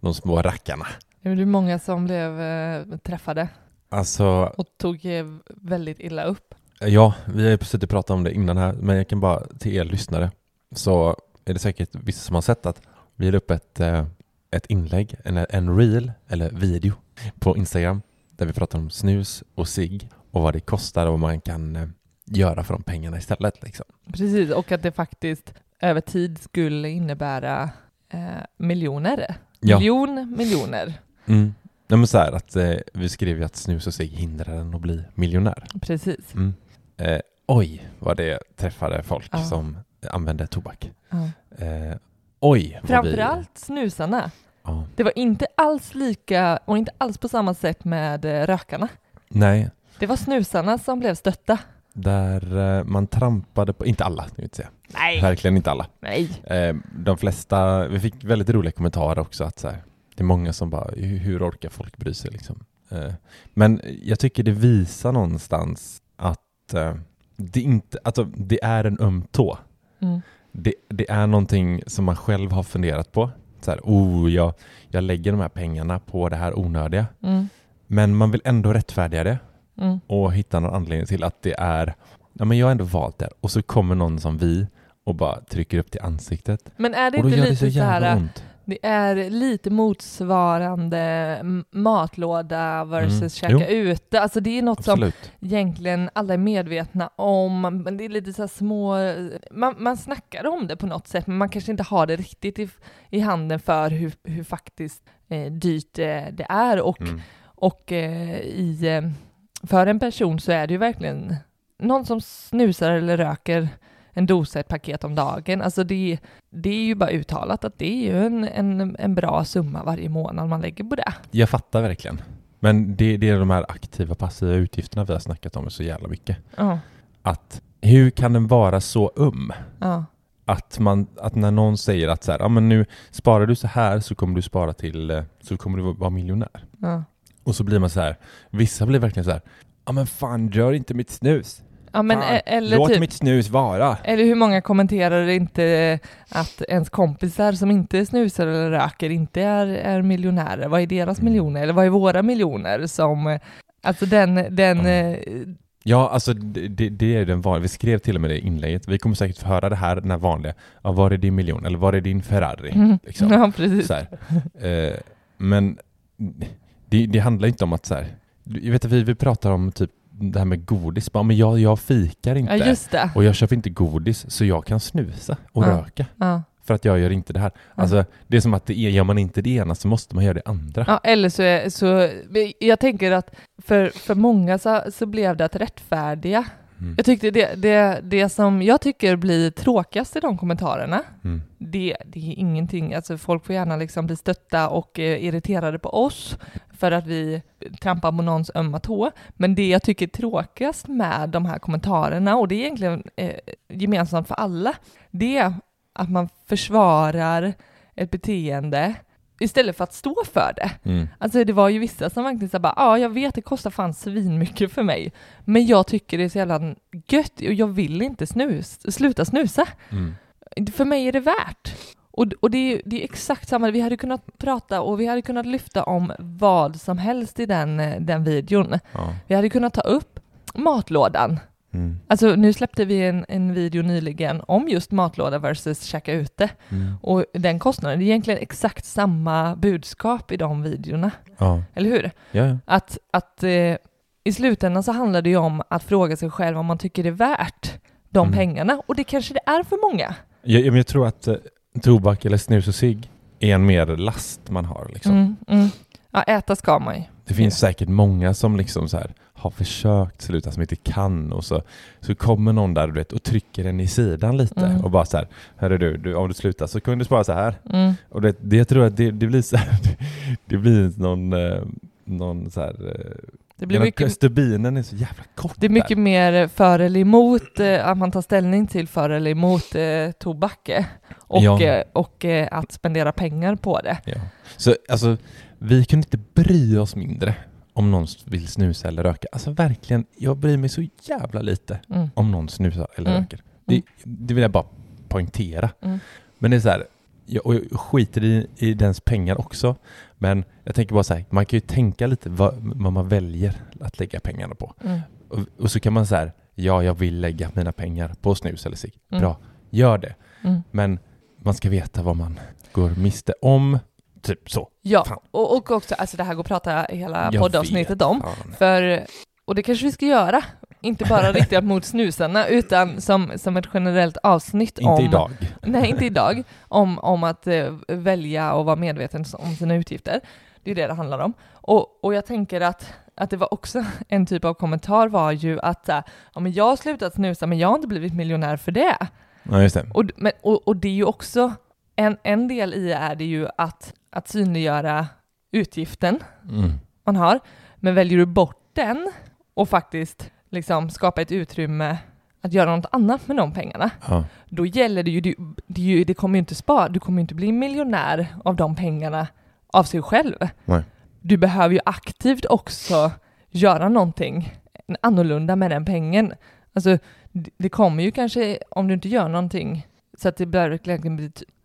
De små rackarna. Det var många som blev eh, träffade Alltså, och tog eh, väldigt illa upp. ja, vi har ju precis pratat om det innan här, men jag kan bara till er lyssnare så är det säkert vissa som har sett att vi la upp ett, eh, ett inlägg, en, en reel eller video på Instagram där vi pratar om snus och sig och vad det kostar och vad man kan göra för de pengarna istället. Liksom. Precis, och att det faktiskt över tid skulle innebära miljoner. Ja. Miljon, miljoner. Mm. Nej, men så här att eh, vi skrev ju att snus och sig hindrar en att bli miljonär. Precis. Mm. Eh, oj, vad det träffade folk Ja. som använde tobak. Ja. Eh, oj, vad vi... Framförallt snusarna. Ja. Det var inte alls lika och inte alls på samma sätt med eh, rökarna. Nej, Det var snusarna som blev stötta. Där eh, man trampade på, inte alla, jag vill säga. Nej. Verkligen inte alla. Nej. Eh, de flesta, vi fick väldigt roliga kommentarer också att så här, det är många som bara, hur, orkar folk bry sig liksom? Eh, men jag tycker det visar någonstans att det inte, alltså det är en öm tå. Mm. Det, det är någonting som man själv har funderat på. Så här, oh, jag, jag lägger de här pengarna på det här onödiga. Mm. Men man vill ändå rättfärdiga det Mm. och hitta någon anledning till att det är, ja men jag har ändå valt det. Och så kommer någon som vi och bara trycker upp till ansiktet. Men är det inte gör det lite så så här, ont. det är lite motsvarande matlåda versus Mm. käka Jo. ute. Alltså det är något som Absolut. egentligen alla är medvetna om, men det är lite så här små, man, man snackar om det på något sätt, men man kanske inte har det riktigt i, i handen för hur, hur faktiskt eh, dyrt eh, det är och, Mm. och eh, i, eh, för en person så är det ju verkligen någon som snusar eller röker en dosa, ett paket om dagen. Alltså det, det är ju bara uttalat att det är ju en, en, en bra summa varje månad man lägger på det. Jag fattar verkligen. Men det, det är de här aktiva passiva utgifterna vi har snackat om så jävla mycket. Ja, Att hur kan den vara så um? ja, Att, man, att när någon säger att så här, ja, men nu sparar du så här så kommer du spara till, eh, så kommer du vara miljonär. ja. Och så blir man så här, vissa blir verkligen så här, ja men fan rör inte mitt snus. ja men fan, e- eller låt typ mitt snus vara. Eller hur många kommenterar inte att ens kompisar som inte snusar eller röker inte är, är miljonärer? Vad är deras Mm. miljoner? Eller vad är våra miljoner? Som, alltså den, den, Mm. Ja, alltså det, det, är den vanliga. Vi skrev till och med det i inlägget. Vi kommer säkert få höra det här, den här vanliga. Ja, var är din miljon? Eller var är din Ferrari? mm, Liksom. ja precis. Eh, men det, det handlar inte om att så här. Jag vet att vi, vi pratar om typ det här med godis. Bara, men jag, jag fikar inte. Ja. Och jag köper inte godis så jag kan snusa och Ja. röka. Ja. För att jag gör inte det här. Alltså, det är som att det är, gör man inte det ena så måste man göra det andra. Ja, eller så, är, så jag tänker att för, för många så, så blev det att rättfärdiga Mm. Jag tyckte det, det, det som jag tycker blir tråkigast i de kommentarerna, Mm. det, det är ingenting, alltså folk får gärna liksom bli stötta och eh, irriterade på oss för att vi trampar på någons ömma tå. Men det jag tycker är tråkigast med de här kommentarerna, och det är egentligen eh, gemensamt för alla, det är att man försvarar ett beteende istället för att stå för det. Mm. Alltså det var ju vissa som verkligen sa bara, ja jag vet det kostar fan svinmycket för mig, men jag tycker det är så jävla gött och jag vill inte snus, sluta snusa. Mm. För mig är det värt. Och, och det, är, det är exakt samma, vi hade kunnat prata och vi hade kunnat lyfta om vad som helst i den, eh, den videon. Ja. Vi hade kunnat ta upp matlådan. Mm. Alltså nu släppte vi en, en video nyligen om just matlåda versus käka ute. Mm. Och den kostnaden, det är egentligen exakt samma budskap i de videorna. Ja. Eller hur? Ja, ja. Att, att eh, i slutändan så handlar det ju om att fråga sig själv om man tycker det är värt de Mm. pengarna. Och det kanske det är för många. Jag, jag, men jag tror att eh, tobak eller snus och cigg är en mer last man har. Liksom. Mm, mm. Ja, äta ska man ju. Det finns säkert många som liksom så här har försökt sluta som inte kan och så, så kommer någon där du vet, och trycker en i sidan lite Mm. och bara så här, hörru du, du, om du slutar så kan du spara så här. Mm. Och det, det jag tror att det, det blir så här, det, det blir någon, eh, någon så här, eh, Det blir mycket, stubinen är så jävla kort det är mycket mer för eller emot, eh, att man tar ställning till för eller emot eh, tobak eh, och, Ja. eh, och att spendera pengar på det. Ja. Så alltså, vi kunde inte bry oss mindre om någon vill snusa eller röka. Alltså verkligen, jag bryr mig så jävla lite Mm. om någon snusar eller Mm. röker. Det, det vill jag bara poängtera. Mm. Men det är så här, jag, och jag skiter i, i dens pengar också. Men jag tänker bara så här, man kan ju tänka lite vad, vad man väljer att lägga pengarna på. Mm. Och, och så kan man säga, ja jag vill lägga mina pengar på snus eller cigg. Mm. Bra, gör det. Mm. Men man ska veta vad man går miste om. Typ så. Ja, Fan. och, och också, alltså det här går att prata hela Jag poddavsnittet vet, om. fan. För, och det kanske vi ska göra, inte bara riktat mot snusarna, utan som, som ett generellt avsnitt Inte om... idag. Nej, inte idag. Om, om att eh, välja och vara medveten om sina utgifter. Det är det det handlar om. Och, och jag tänker att, att det var också en typ av kommentar var ju att ja, men jag har slutat snusa men jag har inte blivit miljonär för det. Ja, just det. Och, men, och, och det är ju också, en, en del i är det ju att, att synliggöra utgiften Mm. man har, men väljer du bort den och faktiskt liksom skapa ett utrymme att göra något annat med de pengarna, Ja. då gäller det ju, det, det, det kommer ju inte spara, du kommer ju inte bli miljonär av de pengarna av sig själv. Nej. Du behöver ju aktivt också göra någonting annorlunda med den pengen. Alltså, det, kommer ju kanske, om du inte gör någonting, så att det blir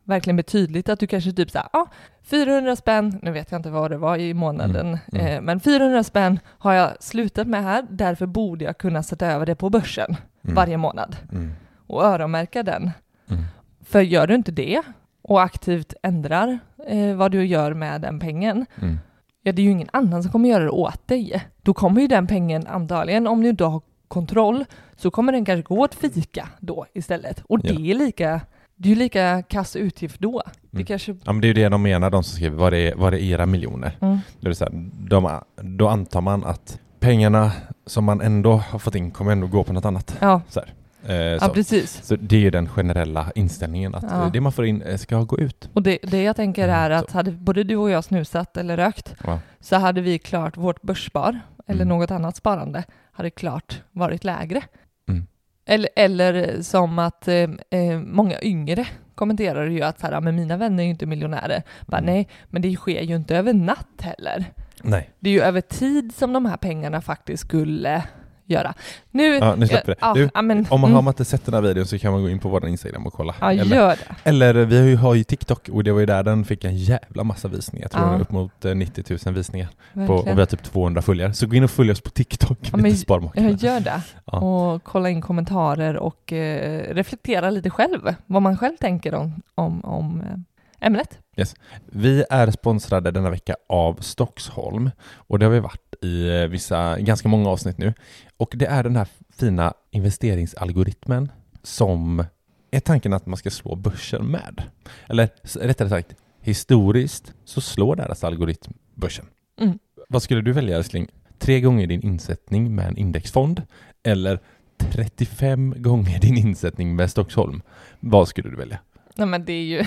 verkligen, verkligen betydligt att du kanske typ såhär, ja, ah, 400 spänn, nu vet jag inte vad det var i månaden, Mm, mm. Eh, men 400 spänn har jag slutat med här, därför borde jag kunna sätta över det på börsen Mm. varje månad Mm. och öronmärka den. Mm. För gör du inte det och aktivt ändrar eh, vad du gör med den pengen, Mm. ja det är ju ingen annan som kommer göra det åt dig. Då kommer ju den pengen antagligen, om du inte har kontroll, så kommer den kanske gå åt fika då istället. Och Ja. det är lika, det är ju lika kass utgift då. Det Mm. kanske... Ja, men det är ju det de menar, de som skriver, vad är, vad är era miljoner? Mm. Det vill säga, de, då antar man att pengarna som man ändå har fått in kommer ändå gå på något annat. Ja, Så. Eh, ja precis. så det är ju den generella inställningen, att Ja. det man får in eh, ska gå ut. Och det, det jag tänker är Mm, att så. hade både du och jag snusat eller rökt Ja. så hade vi klart vårt börsspar eller Mm. något annat sparande hade klart varit lägre. Eller, eller som att eh, eh, många yngre kommenterar ju att så här, "Ja, men mina vänner är ju inte miljonärer. Bara, Mm. Nej, men det sker ju inte över natt heller. Nej. Det är ju över tid som de här pengarna faktiskt skulle göra. Nu, Ja, nu släpper det. Ja, Du, ja, men, Om man mm, har man inte sett den här videon så kan man gå in på vår Instagram och kolla. ja, eller, gör det. eller vi har ju, har ju TikTok och det var ju där den fick en jävla massa visningar. Jag tror Ja. den upp mot eh, 90 000 visningar. På, och vi har typ 200 följare. Så gå in och följ oss på TikTok. Ja, men-. Jag gör det. Ja. Och kolla in kommentarer och eh, reflektera lite själv, vad man själv tänker om, om, om ämnet. Vi är sponsrade denna vecka av Stockholm och det har vi varit i eh, vissa, ganska många avsnitt nu. Och det är den här fina investeringsalgoritmen som är tanken att man ska slå börsen med. Eller rättare sagt, historiskt så slår deras algoritm börsen. Mm. Vad skulle du välja älskling? Tre gånger din insättning med en indexfond eller 35 gånger din insättning med Stockholm, vad skulle du välja? Nej men det är ju,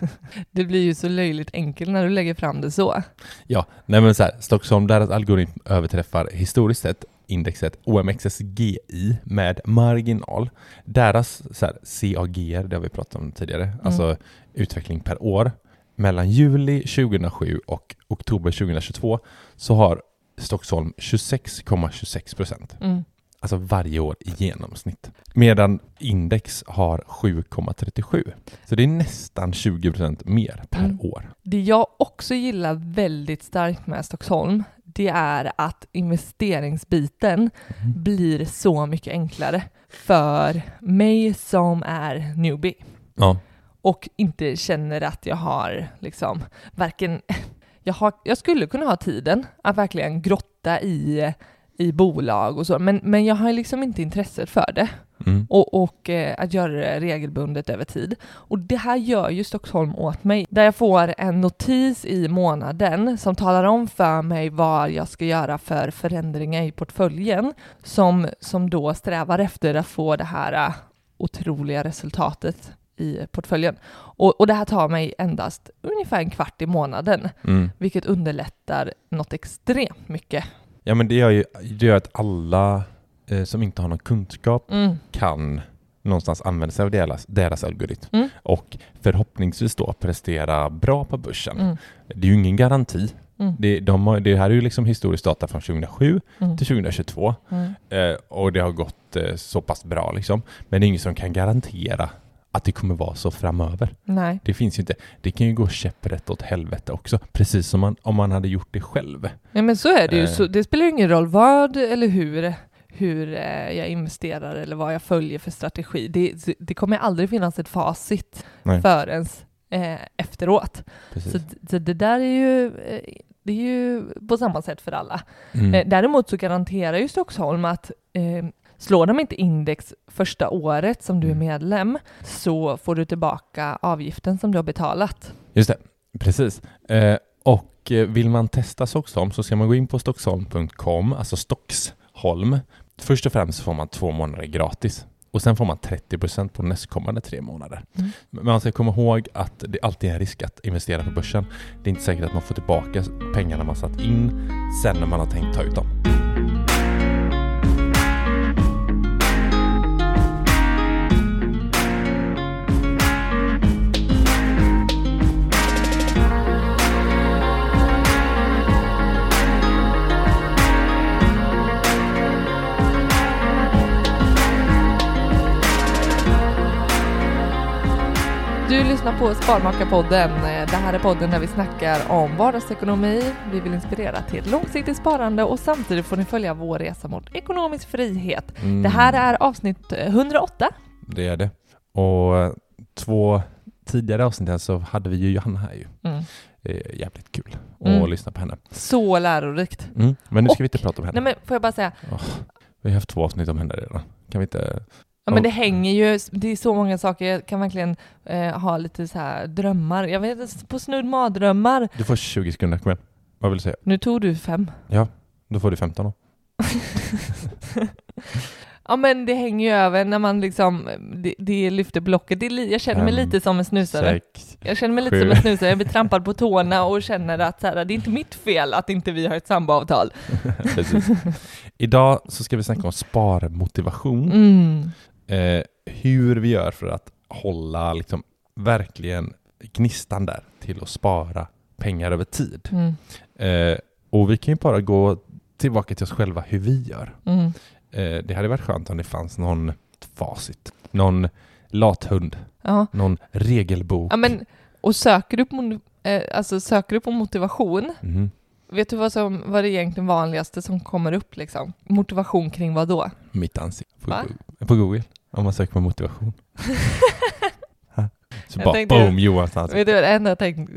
det blir ju så löjligt enkelt när du lägger fram det så. Ja, nej men så här, Stockholm, deras algoritm överträffar historiskt sett indexet OMXSGI med marginal. Deras så här, CAG, det har vi pratat om tidigare, alltså utveckling per år. Mellan juli 2007 och oktober 2022 så har Stockholm 26,26 procent. Mm. Alltså varje år i genomsnitt. Medan index har 7,37. Så det är nästan 20 procent mer per Mm. år. Det jag också gillar väldigt starkt med Stockholm, det är att investeringsbiten blir så mycket enklare för mig som är newbie Ja. och inte känner att jag har liksom varken jag, har, jag skulle kunna ha tiden att verkligen grotta i, i bolag och så, men, men jag har liksom inte intresset för det Mm. och, och eh, att göra det regelbundet över tid. Och det här gör ju Stockholm åt mig, där jag får en notis i månaden som talar om för mig vad jag ska göra för förändringar i portföljen, som, som då strävar efter att få det här eh, otroliga resultatet i portföljen. Och, och det här tar mig endast ungefär en kvart i månaden, Mm. vilket underlättar något extremt mycket. Ja men det gör ju det gör att alla eh, som inte har någon kunskap Mm. kan någonstans använda sig av deras, deras algoritm Mm. och förhoppningsvis då prestera bra på börsen. Mm. Det är ju ingen garanti. Mm. Det, de har, det här är ju liksom historisk data från 2007 Mm. till 2022 Mm. eh, och det har gått eh, så pass bra liksom. Men det är ingen som kan garantera att det kommer vara så framöver. Nej. Det finns ju inte. Det kan ju gå käpprätt åt helvete också, precis som man, om man hade gjort det själv. Ja men så är det ju. Eh. Så det spelar ju ingen roll vad eller hur, hur eh, jag investerar eller vad jag följer för strategi. Det, det kommer aldrig finnas ett facit Nej. förrän eh, efteråt. Precis. Så, så det där är ju, eh, det är ju på samma sätt för alla. Mm. Eh, däremot så garanterar ju Stockholm att eh, slår de inte index första året som du är Mm. medlem så får du tillbaka avgiften som du har betalat. Just det, precis. Eh, och eh, vill man testa Stockholm så ska man gå in på stockholm.com, alltså Stocksholm. Först och främst får man två månader gratis och sen får man 30% på nästkommande tre månader. Mm. Men man ska komma ihåg att det alltid är en risk att investera på börsen. Det är inte säkert att man får tillbaka pengarna man satt in sen när man har tänkt ta ut dem. Lyssnar på Sparmakarpodden. Eh, Det här är podden där vi snackar om vardagsekonomi. Vi vill inspirera till långsiktigt sparande och samtidigt får ni följa vår resa mot ekonomisk frihet. Mm, Det här är avsnitt eh, 108. Det är det. Och eh, två tidigare avsnitt så hade vi ju Johanna här ju. Mm. Eh, jävligt kul att Mm. lyssna på henne. Så lärorikt. Mm. Men nu ska Och- vi inte prata om henne. Nej men får jag bara säga, Vi har haft två avsnitt om henne redan. Kan vi inte? Ja, men det hänger ju, det är så många saker, jag kan verkligen eh, ha lite så här drömmar. Jag vet på snudd mardrömmar. Du får 20 sekunder, kom igen. Vad vill du säga? Nu tog du fem. Då får du 15 då. Ja men det hänger ju över när man liksom, det, det lyfter blocket. Det li- jag känner mig Fem, lite som en snusare. Sex. Jag känner mig lite Sju. som en snusare, jag blir trampad på tårna och känner att så här, det är inte mitt fel att inte vi har ett samboavtal. Idag så ska vi snacka om sparmotivation. Mm. Eh, hur vi gör för att hålla liksom verkligen gnistan där till att spara pengar över tid. Mm. Eh, och vi kan ju bara gå tillbaka till oss själva hur vi gör. Mm. Eh, det hade varit skönt om det fanns någon facit, någon lathund, Ja. någon regelbok. ja men, och söker du, på, eh, alltså, söker du på motivation, Mhm. vet du vad, som, vad det egentligen vanligaste som kommer upp liksom? Motivation kring vad då? Mitt ansikte på, Va? Google- på Google, om man söker på motivation. Så Jag bara tänkte- boom, ansikte. Vet du, det enda jag tänk,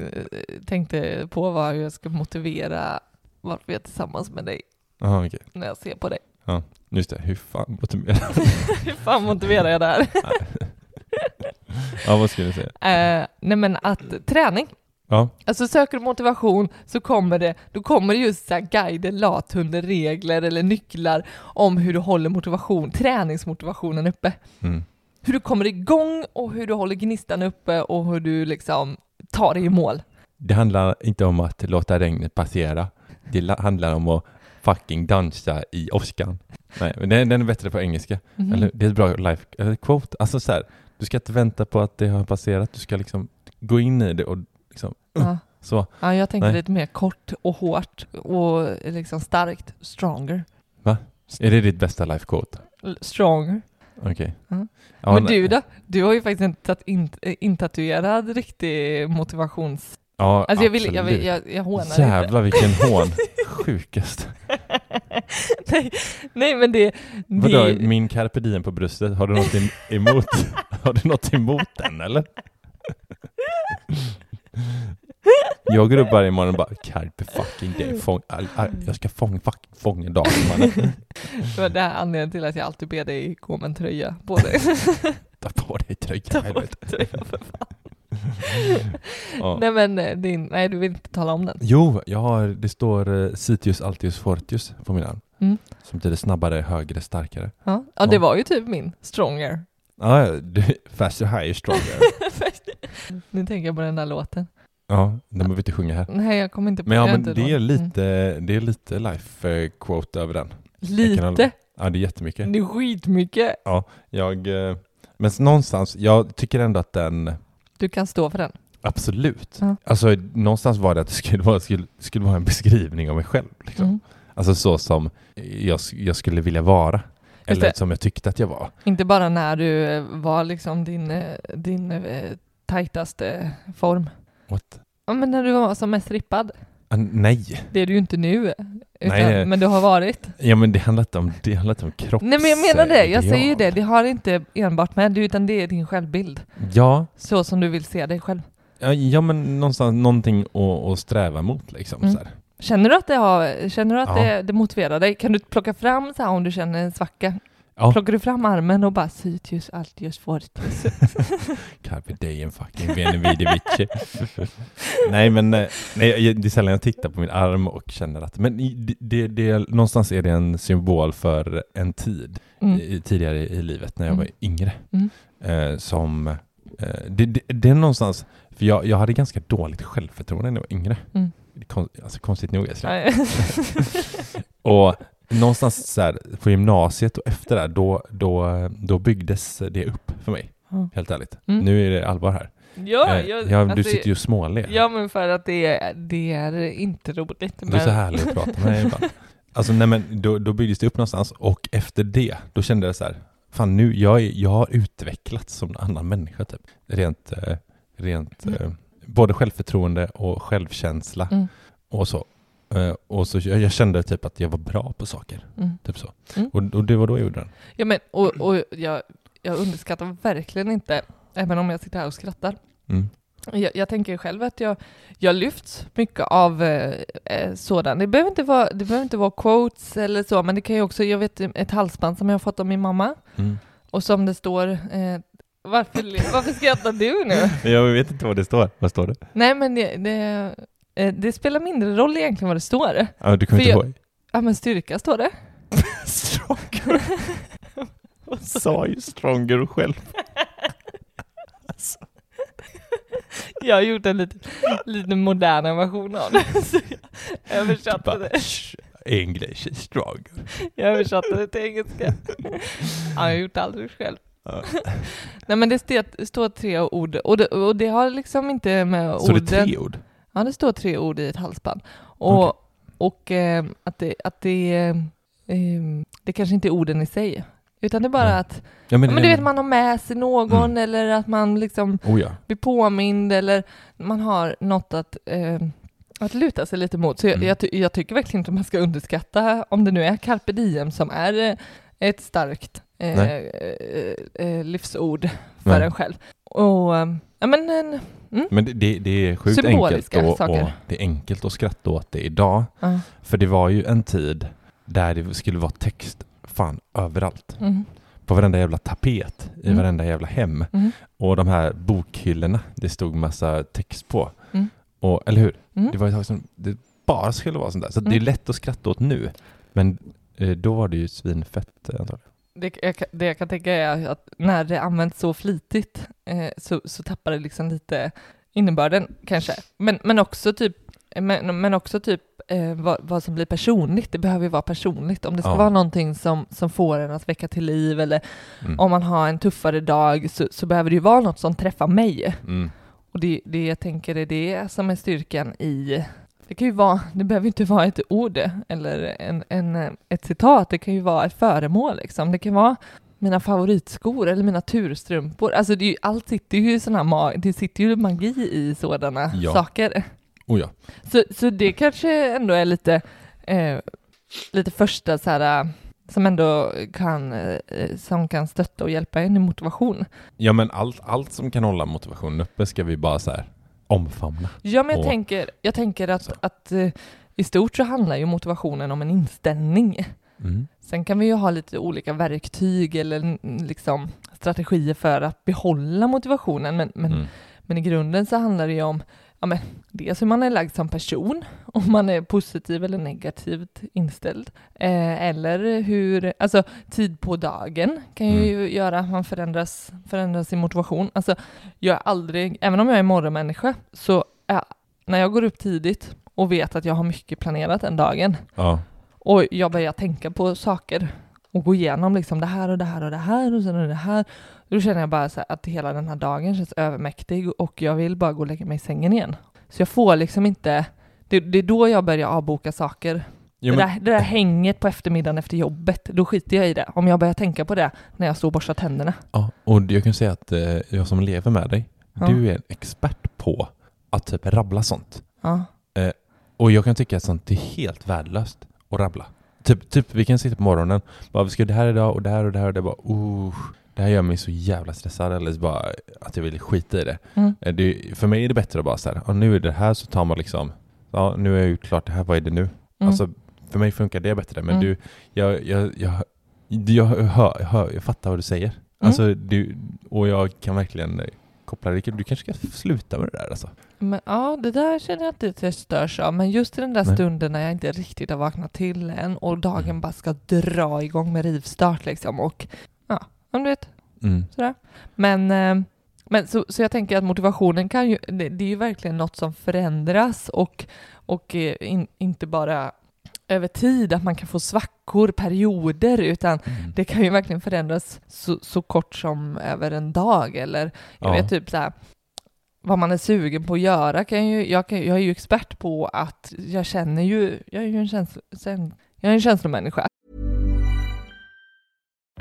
tänkte på var hur jag ska motivera varför jag är tillsammans med dig Jaha, okej. när jag ser på dig. Just det, hur fan motiverar Hur fan motiverar jag det här? Ja, vad skulle du säga? Eh, nej men att träning, Ja, Alltså söker du motivation så kommer det, då kommer det just så här guider, lathunder, regler eller nycklar om hur du håller motivation, träningsmotivationen uppe. mm. Hur du kommer igång och hur du håller gnistan uppe och hur du liksom tar dig i mål. det handlar inte om att låta regnet passera. Det la- handlar om att fucking dansa i åskan. Nej, men den, den är bättre på engelska. Mhm. Eller, det är ett bra life quote. Alltså så här, du ska inte vänta på att det har passerat. Du ska liksom gå in i det och Ja. så. Ja, jag tänker Nej. lite mer kort och hårt och liksom starkt. Stronger. Är det ditt bästa life quote? Stronger. Okej. Ja. Ja, Men du då? Du har ju faktiskt en tat- in, eh, intatuerad riktig motivations... Ja, Alltså jag vill, jag, absolut. vill, jag, jag hånar inte. Jävlar vilken hån. Sjukast. nej, nej men det... Vadå, det min carpe diem på bröstet, har du något em- emot, har du något emot den eller? Jag går upp varje morgon och bara carpe fucking diem, fång, all, all, jag ska fång, fucking fånga dagen mannen. det var det här anledningen till att jag alltid ber dig gå med en tröja på dig. Ta på dig Ta tröjan på helvete. dig tröja för fan. Ja. Nej men eh, din, nej du vill inte tala om den. Jo, jag har, det står uh, Citius Altius Fortius på min arm. Mm. Som betyder snabbare, högre, starkare. Ja. ja, det var ju typ min stronger. Ja, faster, higher, stronger. nu tänker jag på den där låten. Ja, den behöver vi inte sjunga här. Nej jag kommer inte på Men ja, men det är råd. lite, det är lite life eh, quote över den. Mm. Lite? Ja, det är jättemycket. Det är skitmycket. Jag, eh, men någonstans, jag tycker ändå att den, Du kan stå för den. absolut. Ja. Alltså någonstans var det att det skulle vara, skulle, skulle vara en beskrivning av mig själv. Liksom. Mm. Alltså så som jag, jag skulle vilja vara. Eller det. som jag tyckte att jag var. Inte bara när du var liksom din, eh, din tajtaste form. What? Ja men när du var som mest rippad. Ah, nej, Det är du ju inte nu. Utan, Nej. Men du har varit. ja, men det handlar inte om, det handlar inte om kropps... Nej men jag menar det, jag säger ju det. Det har inte enbart med det, utan det är din självbild. Ja, Så som du vill se dig själv. ja, ja men någonstans någonting att, att sträva mot liksom. Mm. Känner du att det, har, känner du att Ja. det, det motiverar dig? Kan du plocka fram så här om du känner en svacka? Ja. Plockar du fram armen och bara Sytius, Altius, Fortius? Carpe diem fucking veni vidi vici. nej men eh, nej, jag- det är sällan jag tittar på min arm och känner att, men det, det, det, någonstans är det en symbol för en tid Mm. i, tidigare i livet när jag Mm. var yngre. Mm. Eh, som, eh, det, det, det är någonstans, för jag, jag hade ganska dåligt självförtroende när jag var yngre. Mm. Kon, alltså konstigt nog. Jag och någonstans så här, på gymnasiet och efter det, då, då, då byggdes det upp för mig. Ja. Helt ärligt. Mm. Nu är det allvar här. Ja, Eh, jag, ja, du alltså, sitter ju och småler. Ja men för att det är, det är inte roligt. Du är så härlig att prata med ibland. Alltså nej men då, då byggdes det upp någonstans och efter det, då kände jag så här, fan nu, jag, är, jag har utvecklats som en annan människa typ. Rent, eh, rent Mm. eh, både självförtroende och självkänsla Mm. och så. Eh, och så jag, kände typ att jag var bra på saker, Mm. typ så. Mm. Och, och det var då jag gjorde den. Ja men och, och jag, jag underskattar verkligen inte, även om jag sitter här och skrattar. Mm. Jag, jag tänker själv att jag, jag lyfts mycket av eh, eh, sådan. Det behöver, inte vara, det behöver inte vara quotes eller så, men det kan ju också, jag vet ett halsband som jag har fått av min mamma Mm. och som det står, eh, varför, varför skrattar du nu? Jag vet inte vad det står. Vad står det? Nej men det, det, det spelar mindre roll egentligen vad det står. Ja, du kommer inte jag- ihåg? Ja men styrka står det. Stronger. Sa ju stronger själv. Jag har gjort en lite, lite modernare version av det. Så jag översatte Bara, det. "Shh, English is stronger. Jag översatte det till engelska. Ja, jag har gjort alldeles själv. Ja. Nej men det står, tre ord och det, och det har liksom inte med Så det orden... är tre ord? Ja, det står tre ord i ett halsband. Och, Okej. och eh, att, det, att det, eh, eh, det kanske inte är orden i sig, utan det är bara Nej. att Ja, men, men du vet, man har med sig någon Mm. eller att man liksom Oh ja. blir påmind eller man har något att, eh, att luta sig lite mot. Så jag, Mm. jag, jag tycker verkligen inte man ska underskatta om det nu är carpe diem som är eh, ett starkt eh, eh, eh, livsord för Nej. en själv. Och, eh, ja men en, mm, Men det, det, det är sjukt Symboliska enkelt och, och det är enkelt att skratta åt det idag. ja, För det var ju en tid där det skulle vara text fan överallt. mm, På varenda jävla tapet, i Mm. varenda jävla hem. mm, Och de här bokhyllorna, det stod massa text på. Mm. Och, eller hur? Mm. Det var ett tag som det bara skulle vara sånt där. Så det är Mm. lätt att skratta åt nu. Men eh, då var det ju svinfett antagligen. Det jag, kan- det jag kan tänka är att när det används så flitigt eh, så, så tappar det liksom lite innebörden kanske. Men, men också typ, men, men också typ eh, vad, vad som blir personligt. Det behöver ju vara personligt. Om det ska Ja. vara någonting som, som får en att väcka till liv eller Mm. om man har en tuffare dag så, så behöver det ju vara något som träffar mig. Mm. Och det, det jag tänker är det som är styrkan i det kan ju vara, det behöver inte vara ett ord eller en, en, ett citat, det kan ju vara ett föremål liksom. Det kan vara mina favoritskor eller mina turstrumpor. Alltså det är ju, allt sitter ju i sådana ma- det sitter ju magi i sådana Ja. saker. Oh ja. Så, så det kanske ändå är lite, eh, lite första så här, som ändå kan, eh, som kan stötta och hjälpa en i motivation. Ja men allt, allt som kan hålla motivationen uppe ska vi bara så här omfamna. Ja, men jag Och- tänker, jag tänker att, Så. att eh, i stort så handlar ju motivationen om en inställning. Mm. Sen kan vi ju ha lite olika verktyg eller liksom strategier för att behålla motivationen, men, men, Mm. men i grunden så handlar det ju om ja, men, dels hur man är lagd som person, om man är positiv eller negativt inställd, eh, eller hur, alltså tid på dagen kan ju göra att man förändras, förändras sin motivation. Alltså, jag är aldrig, även om jag är morgonmänniska, så är, när jag går upp tidigt och vet att jag har mycket planerat den dagen, Ja. och jag börjar tänka på saker och gå igenom liksom det här och det här och det här och sen det här. Då känner jag bara här att hela den här dagen känns övermäktig och jag vill bara gå och lägga mig i sängen igen. Så jag får liksom inte, det, det är då jag börjar avboka saker. Jo, det, men, där, det där hänget på eftermiddagen efter jobbet, då skiter jag i det. Om jag börjar tänka på det när jag står och borstar tänderna. ja, och jag kan säga att eh, jag som lever med dig, Ja. du är en expert på att typ rabbla sånt. Ja. Och jag kan tycka att sånt är helt värdelöst att rabbla. Typ, typ vi kan sitta på morgonen, bara vi ska göra det här idag och det här och det här och det bara uh, det här gör mig så jävla stressad eller så bara att jag vill skita i det. Mm. Eh, det för mig är det bättre att bara säga, ja, nu är det här så tar man liksom, ja nu har jag gjort klart det här, vad är det nu? Mm. Alltså för mig funkar det bättre men Mm. du, jag, jag, jag, jag, hör, hör, jag fattar vad du säger. Mm. Alltså du, och jag kan verkligen eh, koppla det, du kanske ska sluta med det där alltså. Men ja, det där känner jag inte att jag störs av. Men just i den där Nej. stunden när jag inte riktigt har vaknat till än och dagen Mm. bara ska dra igång med rivstart liksom och ja, om du vet, Mm. sådär. Men, eh, men så, så jag tänker att motivationen kan ju, det, det är ju verkligen något som förändras och, och eh, in, inte bara över tid, att man kan få svackor, perioder, utan Mm. det kan ju verkligen förändras så, så kort som över en dag eller jag Ja. vet typ så här vad man är sugen på att göra kan ju, jag, kan, jag är ju expert på att jag känner ju, jag är ju en, sen- jag är en känslomänniska.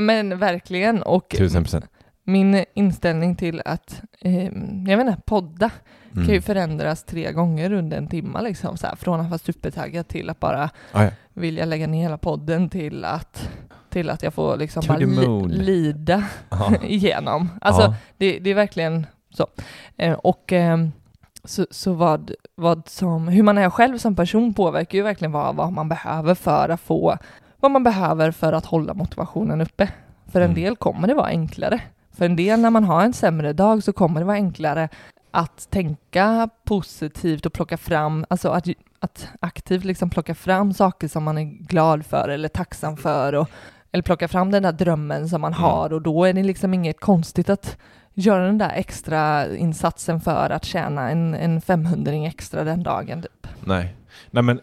Men verkligen, och tusen procent. min inställning till att, eh, jag inte, podda Mm. kan ju förändras tre gånger under en timme liksom, så här, från att vara supertaggad till att bara Ah, ja. vilja lägga ner hela podden till att, till att jag får liksom To bara li, lida Ja. igenom. Alltså, Ja. det, det är verkligen så. Eh, och eh, så, så vad, vad som, hur man är själv som person påverkar ju verkligen vad, vad man behöver för att få, vad man behöver för att hålla motivationen uppe. För en Mm. del kommer det vara enklare. För en del när man har en sämre dag så kommer det vara enklare att tänka positivt och plocka fram, alltså att, att aktivt liksom plocka fram saker som man är glad för eller tacksam för och, eller plocka fram den där drömmen som man Mm. har och då är det liksom inget konstigt att göra den där extra insatsen för att tjäna en, en 500 extra den dagen. Typ. Nej, Nej men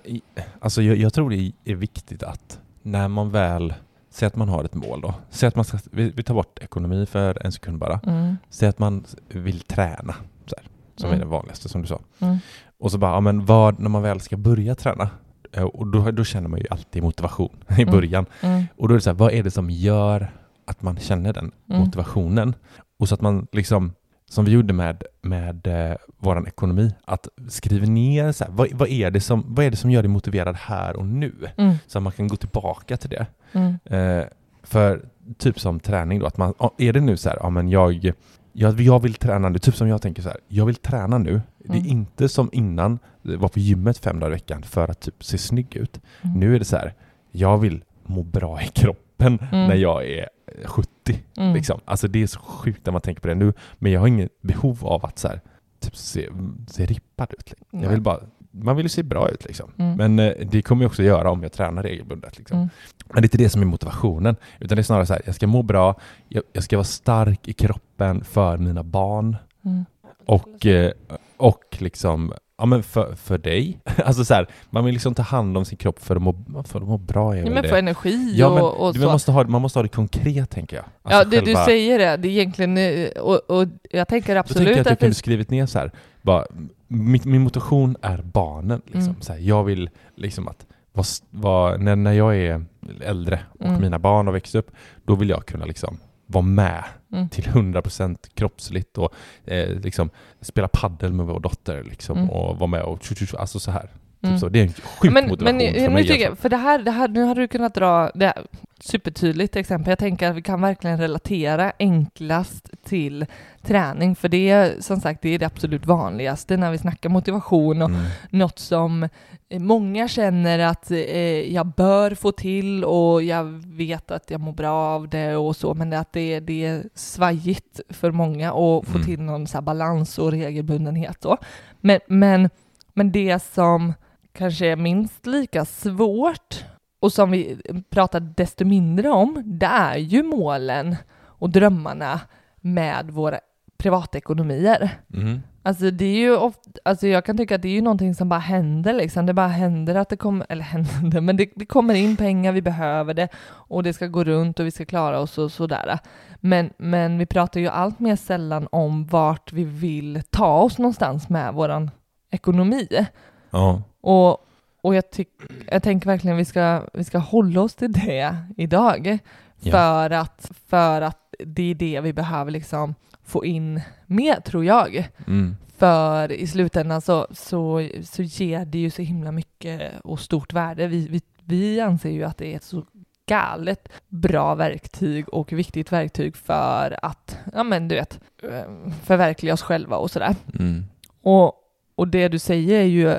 alltså jag, jag tror det är viktigt att när man väl säg att man har ett mål då. Säg att man ska, vi, vi tar bort ekonomi för en sekund bara. Mm. Säg att man vill träna, så här, som Mm. är det vanligaste som du sa. Mm. Och så bara, ja men vad, när man väl ska börja träna, eh, och då, då känner man ju alltid motivation i Mm. början. Mm. Och då är det så här, vad är det som gör att man känner den Mm. motivationen? Och så att man liksom, som vi gjorde med, med eh, vår ekonomi, att skriva ner så här, vad, vad, är det som, vad är det som gör dig motiverad här och nu? Mm. Så att man kan gå tillbaka till det. Mm. Eh, för typ som träning då, att man, är det nu så här, ja men jag, jag, jag vill träna nu, typ som jag tänker så här, jag vill träna nu. Det är Mm. inte som innan, var på gymmet fem dagar i veckan för att typ se snygg ut. Mm. Nu är det så här, jag vill må bra i kroppen Mm. när jag är 70. Mm. Liksom. Alltså det är så sjukt när man tänker på det nu, men jag har inget behov av att så här, typ se, se rippad ut. Jag Nej. vill bara, man vill ju se bra ut liksom. Mm. Men eh, det kommer jag också göra om jag tränar regelbundet. Liksom. Mm. Men det är inte det som är motivationen, utan det är snarare så här, jag ska må bra, jag, jag ska vara stark i kroppen för mina barn Mm. och, eh, och liksom, ja men för, för dig. Alltså så här, man vill liksom ta hand om sin kropp för att må, för att må bra. Ja, men det. få energi Ja, men och, och man, måste ha, man måste ha det konkret tänker jag. ja, Alltså det, du själva- säger det. Det är egentligen, eh, och, och jag tänker Då absolut tänker jag att jag att kunde det... skrivit ner så här, bara, min, min motivation är barnen. Liksom. Mm. Så här, jag vill liksom att vad, vad, när, när jag är äldre och Mm. mina barn har växt upp, då vill jag kunna liksom vara med Mm. till 100% kroppsligt och eh, liksom spela paddel med vår dotter liksom, Mm. och vara med och tju, tju, alltså så här. Mm. Typ så. Det är en sjuk men, motivation men, för nu mig. tycker jag, för det här, det här, nu har du kunnat dra det här, supertydligt exempel. Jag tänker att vi kan verkligen relatera enklast till träning, för det är som sagt det är det absolut vanligaste när vi snackar motivation och Mm. något som många känner att eh, jag bör få till och jag vet att jag mår bra av det och så, men att det, det är svajigt för många att få Mm. till någon så här balans och regelbundenhet då. Men, men, men det som kanske är minst lika svårt och som vi pratar desto mindre om, det är ju målen och drömmarna med våra privatekonomier. Mm. Alltså det är ju ofta, alltså jag kan tycka att det är ju någonting som bara händer liksom. Det bara händer att det kommer, eller händer, men det, det kommer in pengar, vi behöver det och det ska gå runt och vi ska klara oss och sådär. Men, men vi pratar ju allt mer sällan om vart vi vill ta oss någonstans med våran ekonomi. Ja. Och, och jag, tyck, jag tänker verkligen vi ska, vi ska hålla oss till det idag. Ja. För, att, för att det är det vi behöver liksom få in med, tror jag. Mm. För i slutändan så, så, så ger det ju så himla mycket och stort värde. Vi, vi, vi anser ju att det är ett så galet bra verktyg och viktigt verktyg för att, ja men du vet, eh, förverkliga oss själva och sådär. Mm. Och, och det du säger är ju,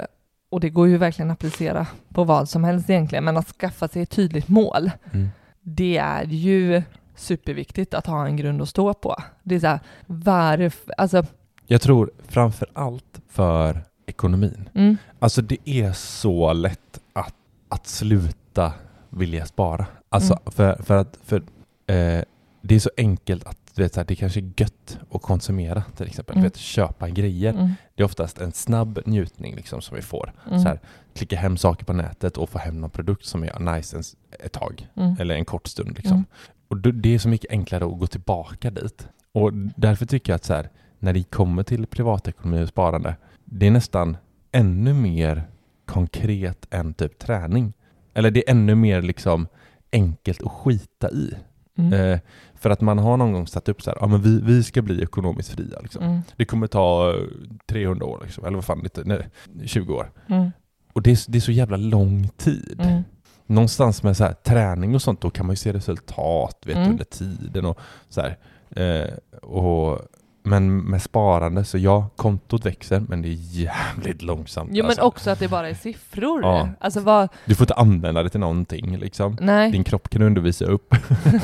och det går ju verkligen att applicera på vad som helst egentligen, men att skaffa sig ett tydligt mål, Mm. det är ju superviktigt att ha en grund att stå på. Det är så här, varför, alltså, Jag tror framför allt för ekonomin. mm, Alltså det är så lätt att, att sluta vilja spara. Alltså Mm. för, för att för, eh, det är så enkelt att du vet, så här, det kanske är gött att konsumera till exempel. Mm. Du vet, köpa grejer. mm, Det är oftast en snabb njutning liksom, som vi får. mm, Så här, klicka hem saker på nätet och få hem någon produkt som är nice en, ett tag. mm, Eller en kort stund. Liksom. Mm. Och det är så mycket enklare att gå tillbaka dit. Och därför tycker jag att så här, när det kommer till privatekonomi och sparande, det är nästan ännu mer konkret än typ träning. Eller det är ännu mer liksom enkelt att skita i. mm, Eh, för att man har någon gång satt upp så här, ja men vi, vi ska bli ekonomiskt fria. Liksom. mm, Det kommer ta eh, 300 år, liksom, eller vad fan, lite, nej, 20 år. mm, Och det är, det är så jävla lång tid mm, någonstans med så här, träning och sånt, då kan man ju se resultat vet, Mm. under tiden. Och så här, eh, och, men med sparande, så ja, kontot växer, men det är jävligt långsamt. Jo men alltså. också att det bara är siffror. Ja. Alltså vad, Du får inte använda det till någonting. Liksom. nej. Din kropp kan du undervisa upp.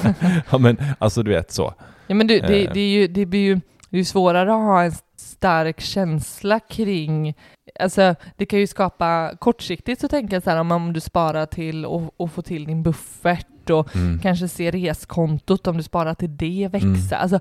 ja, men alltså du vet så. Ja, men du, det, Eh. det, är ju, det blir ju det är svårare att ha en stark känsla kring... Alltså, det kan ju skapa... Kortsiktigt så tänker jag så här, om, om du sparar till och, och får till din buffert och Mm. kanske se reskontot, om du sparar till det växa. Mm. Alltså,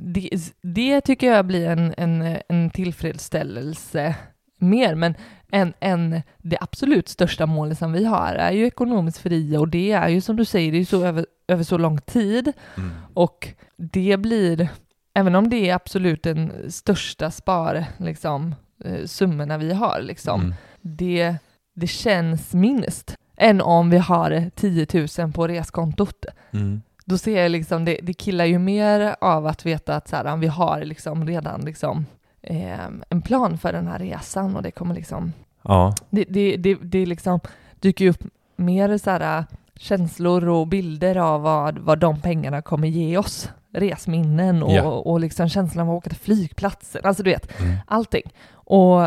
det, det tycker jag blir en, en, en tillfredsställelse mer, men en, en, det absolut största målet som vi har är ju ekonomiskt fria och det är ju som du säger, det är så över, över så lång tid Mm. och det blir, även om det är absolut den största spar, liksom, eh, summorna vi har, liksom, Mm. det, det känns minst än om vi har 10 000 på reskontot. Mm. Då ser jag liksom, det, det killar ju mer av att veta att så här, vi har liksom redan liksom, eh, en plan för den här resan och det kommer liksom, Ja, det, det, det, det liksom dyker ju upp mer så här, känslor och bilder av vad, vad de pengarna kommer ge oss. Resminnen och, Ja. och liksom känslan av att åka till flygplatsen, alltså du vet, Mm. allting. Och,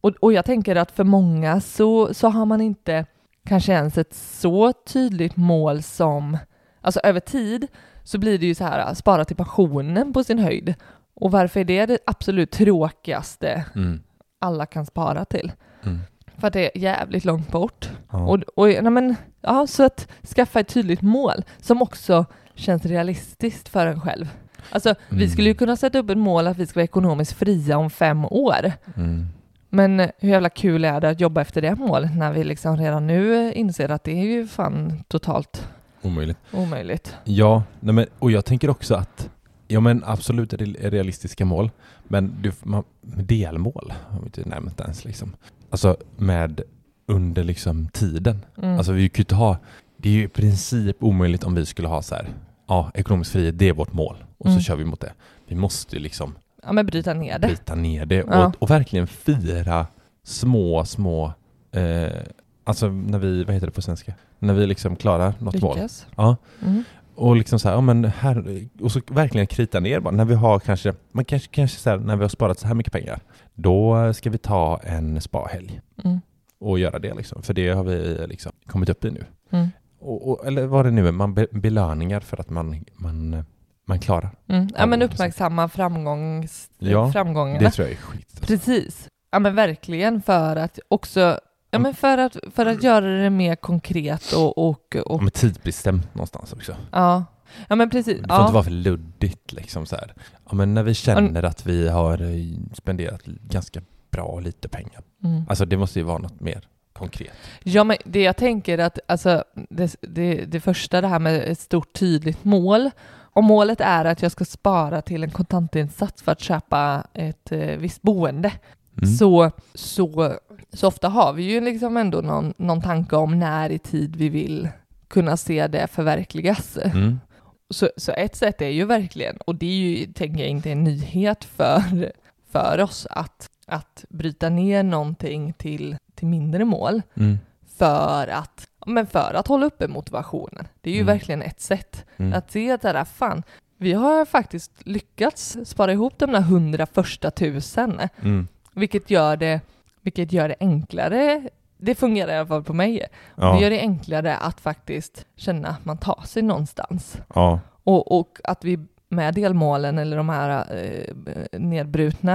och, och jag tänker att för många så, så har man inte kanske ens ett så tydligt mål som, alltså över tid så blir det ju så här, spara till pensionen på sin höjd. Och varför är det det absolut tråkigaste Mm. alla kan spara till? Mm. För att det är jävligt långt bort. Ja. Och, och, nej men, ja, så att skaffa ett tydligt mål som också känns realistiskt för en själv. Alltså, vi Mm. skulle ju kunna sätta upp ett mål att vi ska vara ekonomiskt fria om fem år. Mm. Men hur jävla kul är det att jobba efter det målet när vi liksom redan nu inser att det är ju fan totalt Omöjligt. omöjligt. Ja, nej men, och jag tänker också att Ja men absolut realistiska mål Men du, man, delmål har vi inte nämnt ens liksom Alltså med under liksom tiden Mm. Alltså vi kan inte ha Det är ju i princip omöjligt om vi skulle ha så här Ja, ekonomisk frihet, det är vårt mål Och Mm. så kör vi mot det Vi måste ju liksom ja, men bryta ner det. bryta ner det Ja. och, och verkligen fira små, små eh, Alltså när vi, vad heter det på svenska? När vi liksom klarar något mål Lyckas. Ja, Mm. och liksom så här, ja men här, och så verkligen krita ner bara. När vi har kanske, man kanske, kanske så här, när vi har sparat så här mycket pengar, då ska vi ta en spahelg Mm. och göra det liksom. För det har vi liksom kommit upp i nu. Mm. Och, och, eller vad det nu är, man be, belöningar för att man, man, man klarar. Mm. Ja, men är uppmärksamma framgångs, Ja, framgångarna. Det tror jag är skit. Precis. Ja men verkligen för att också, ja men för att, för att göra det mer konkret och, och, Ja, och men tidsbestämt någonstans också. ja. Ja men precis. Det får Ja. inte vara för luddigt liksom så här. Ja men när vi känner att vi har eh, spenderat ganska bra lite pengar. Mm. Alltså det måste ju vara något mer konkret. Ja men det jag tänker att, alltså det, det, det första det här med ett stort tydligt mål. Om målet är att jag ska spara till en kontantinsats för att köpa ett eh, visst boende Mm. så, så, så ofta har vi ju liksom ändå någon, någon tanke om när i tid vi vill kunna se det förverkligas. Mm. Så, så ett sätt är ju verkligen, och det är ju, tänker jag, inte en nyhet för, för oss att, att bryta ner någonting till, till mindre mål Mm. för att, men för att hålla uppe motivationen. Det är ju Mm. verkligen ett sätt Mm. att se att det där, fan, vi har faktiskt lyckats spara ihop de där hundra första tusen, Mm. vilket gör det, vilket gör det enklare. Det fungerar i alla fall på mig. Ja. Det gör det enklare att faktiskt känna att man tar sig någonstans. ja. Och, och att vi med delmålen eller de här eh, nedbrutna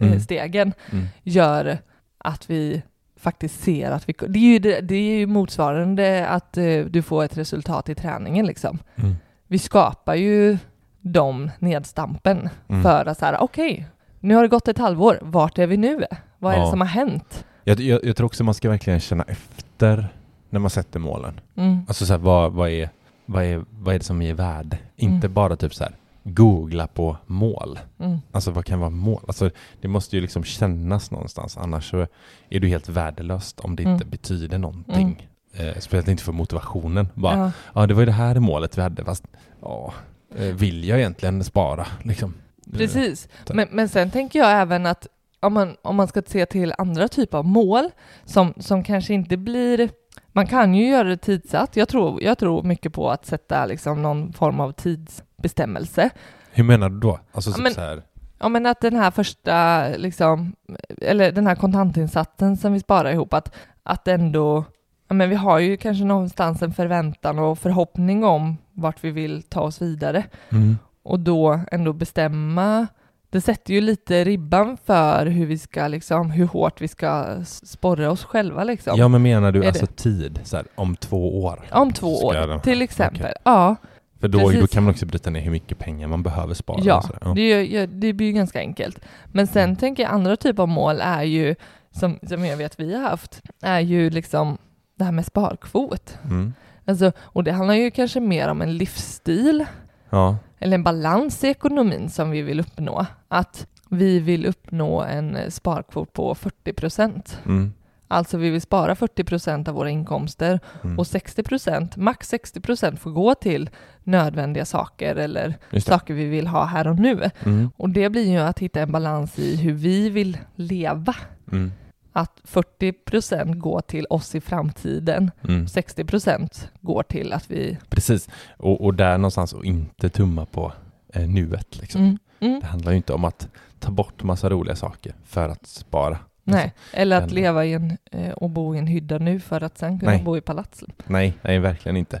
eh, Mm. stegen Mm. gör att vi faktiskt ser att vi... Det är ju, det, det är ju motsvarande att eh, du får ett resultat i träningen liksom. Mm. Vi skapar ju de nedstampen Mm. för att så här, okej, nu har det gått ett halvår, vart är vi nu? Vad är Ja. det som har hänt? Jag, jag, jag tror också man ska verkligen känna efter när man sätter målen. Mm. Alltså så här, vad, vad, är, vad, är, vad är det som ger värde? Inte Mm. bara typ så här googla på mål. Mm. Alltså vad kan vara mål? Alltså det måste ju liksom kännas någonstans annars så är det helt värdelöst om det Mm. inte betyder någonting. Eh, speciellt inte för motivationen. Bara, ja. Ja. det var ju det här målet vi hade fast ja, eh, vill jag egentligen spara liksom? Eh, Precis. tack. Men, men sen tänker jag även att om man, om man ska se till andra typer av mål som, som kanske inte blir... Man kan ju göra det tidsatt. Jag tror, jag tror mycket på att sätta liksom någon form av tidsbestämmelse. Hur menar du då? Alltså Ja, typ men- så här, Ja, men att den här första, liksom, eller den här kontantinsatsen som vi sparar ihop, att, att ändå, ja, men vi har ju kanske någonstans en förväntan och förhoppning om vart vi vill ta oss vidare. mm, Och då ändå bestämma, det sätter ju lite ribban för hur vi ska, liksom, hur hårt vi ska sporra oss själva liksom. ja men menar du Är alltså det- tid? Så här, om två år? Om två år, till exempel. Ja, För då, då kan man också bryta ner hur mycket pengar man behöver spara. Ja, där. Det, det blir ju ganska enkelt. Men sen Mm. tänker jag andra typer av mål är ju som, som jag vet vi har haft, är ju liksom det här med sparkvot. Mm. Alltså, och det handlar ju kanske mer om en livsstil Ja. Eller en balans i ekonomin som vi vill uppnå. Att vi vill uppnå en eh, sparkvot på 40 procent. Mm. Alltså vi vill spara 40 procent av våra inkomster Mm. och 60 procent, max 60 procent får gå till nödvändiga saker eller saker vi vill ha här och nu. Mm. Och det blir ju att hitta en balans i hur vi vill leva. Mm. Att 40 procent går till oss i framtiden, Mm. 60 procent går till att vi... Precis. Och, och där någonstans att inte tumma på eh, nuet. Liksom. Mm, mm, Det handlar ju inte om att ta bort massa roliga saker för att spara. nej, eller att Eller- leva i en, eh, och bo i en hydda nu för att sen kunna Nej. bo i palats. Nej, nej, verkligen inte.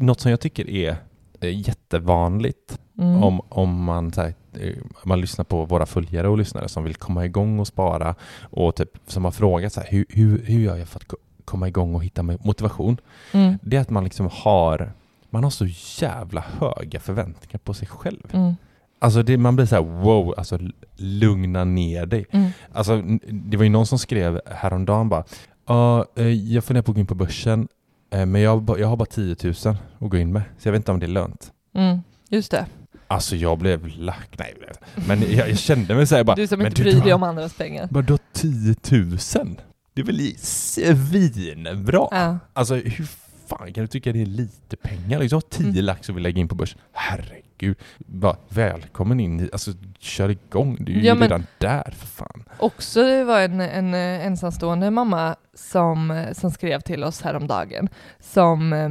Något som jag tycker är eh, jättevanligt Mm. om, om man, så här, man lyssnar på våra följare och lyssnare som vill komma igång och spara och typ, som har frågat så här, hur, hur, hur gör jag för att ko- komma igång och hitta motivation? Mm, Det är att man liksom har man har så jävla höga förväntningar på sig själv. mm, Alltså det, man blir så här wow, alltså lugna ner dig. mm. Alltså det var ju någon som skrev häromdagen bara eh, jag funderar på att gå in på börsen eh, men jag, jag har bara 10 000 att gå in med så jag vet inte om det är lönt. Mm, just det. Alltså jag blev lack, nej men jag, jag kände mig såhär bara Du som inte bryr dig om andras pengar. Har 10 000? Det är väl i- svinbra? Ja. Alltså hur fan kan du tycka det är lite pengar? Liksom 10 Mm. lax och vill lägga in på börs. Herregud, bara välkommen in, i- alltså kör igång, du är ju Ja, men- redan där för fan. Också det var en, en eh, ensamstående mamma som, eh, som skrev till oss häromdagen som, eh,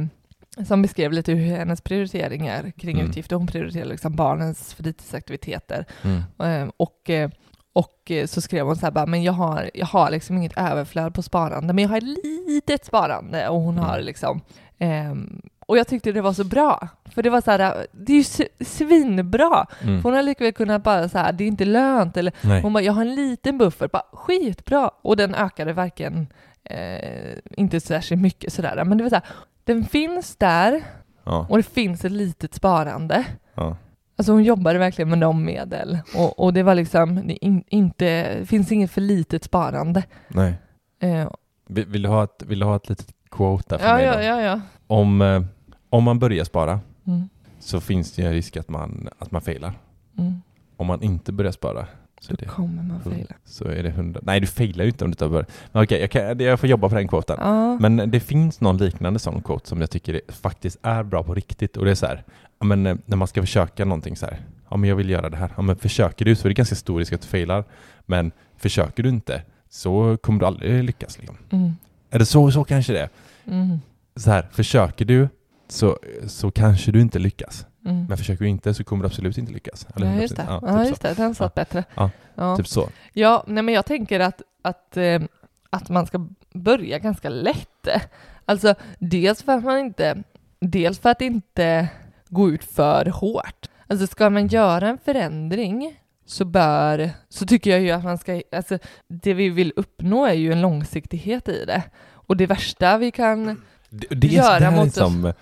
som beskrev lite hur hennes prioriteringar kring Mm. utgifter, hon prioriterar liksom barnens fritidsaktiviteter Mm. Eh, och, eh, och eh, så skrev hon så här bara, men jag har, jag har liksom inget överflöd på sparande, men jag har ett litet sparande och hon har Mm. liksom ehm, och jag tyckte det var så bra, för det var så här, det är ju svinbra. Mm. För hon har likväl kunnat bara så här, det är inte lönt, eller Nej. hon bara, jag har en liten buffert, bara skitbra. Och den ökade verkligen eh, inte särskilt mycket sådär, men det var så här, den finns där Ja, och det finns ett litet sparande. ja. Alltså hon jobbade verkligen med de medel och, och det var liksom det in, inte, finns inget för litet sparande. Nej. Eh, Vill, vill, du ha ett, vill du ha ett litet quote där för ja, mig ja, då? ja, ja. Om, eh, om man börjar spara Mm, så finns det en risk att man, att man failar. mm. Om man inte börjar spara så Då det, kommer man fejla. så är det 100. Nej, du failar ju inte om du inte har börjat. Men okej, jag, kan, jag får jobba på den quoten. Ja. Men det finns någon liknande sån quote som jag tycker faktiskt är bra på riktigt och det är så här, men eh, när man ska försöka någonting så här, ja men jag vill göra det här, ja men försöker du så är det ganska stor risk att du failar, men försöker du inte så kommer du aldrig lyckas liksom. Mm, Är det så, så kanske det är. mm, Så här, försöker du så, så kanske du inte lyckas, mm. men försöker du inte så kommer du absolut inte lyckas. Eller Ja, just det. 100%. Ja, Ja, typ just det. Den satt bättre. Ja. Ja. Typ så. Ja, nej men jag tänker att, att, eh, att man ska börja ganska lätt. Alltså, dels för att man inte, dels för att inte gå ut för hårt. Alltså ska man göra en förändring så bör, så tycker jag ju att man ska, alltså det vi vill uppnå är ju en långsiktighet i det. Och det värsta vi kan, Det, det, Göra det här är mot oss. som,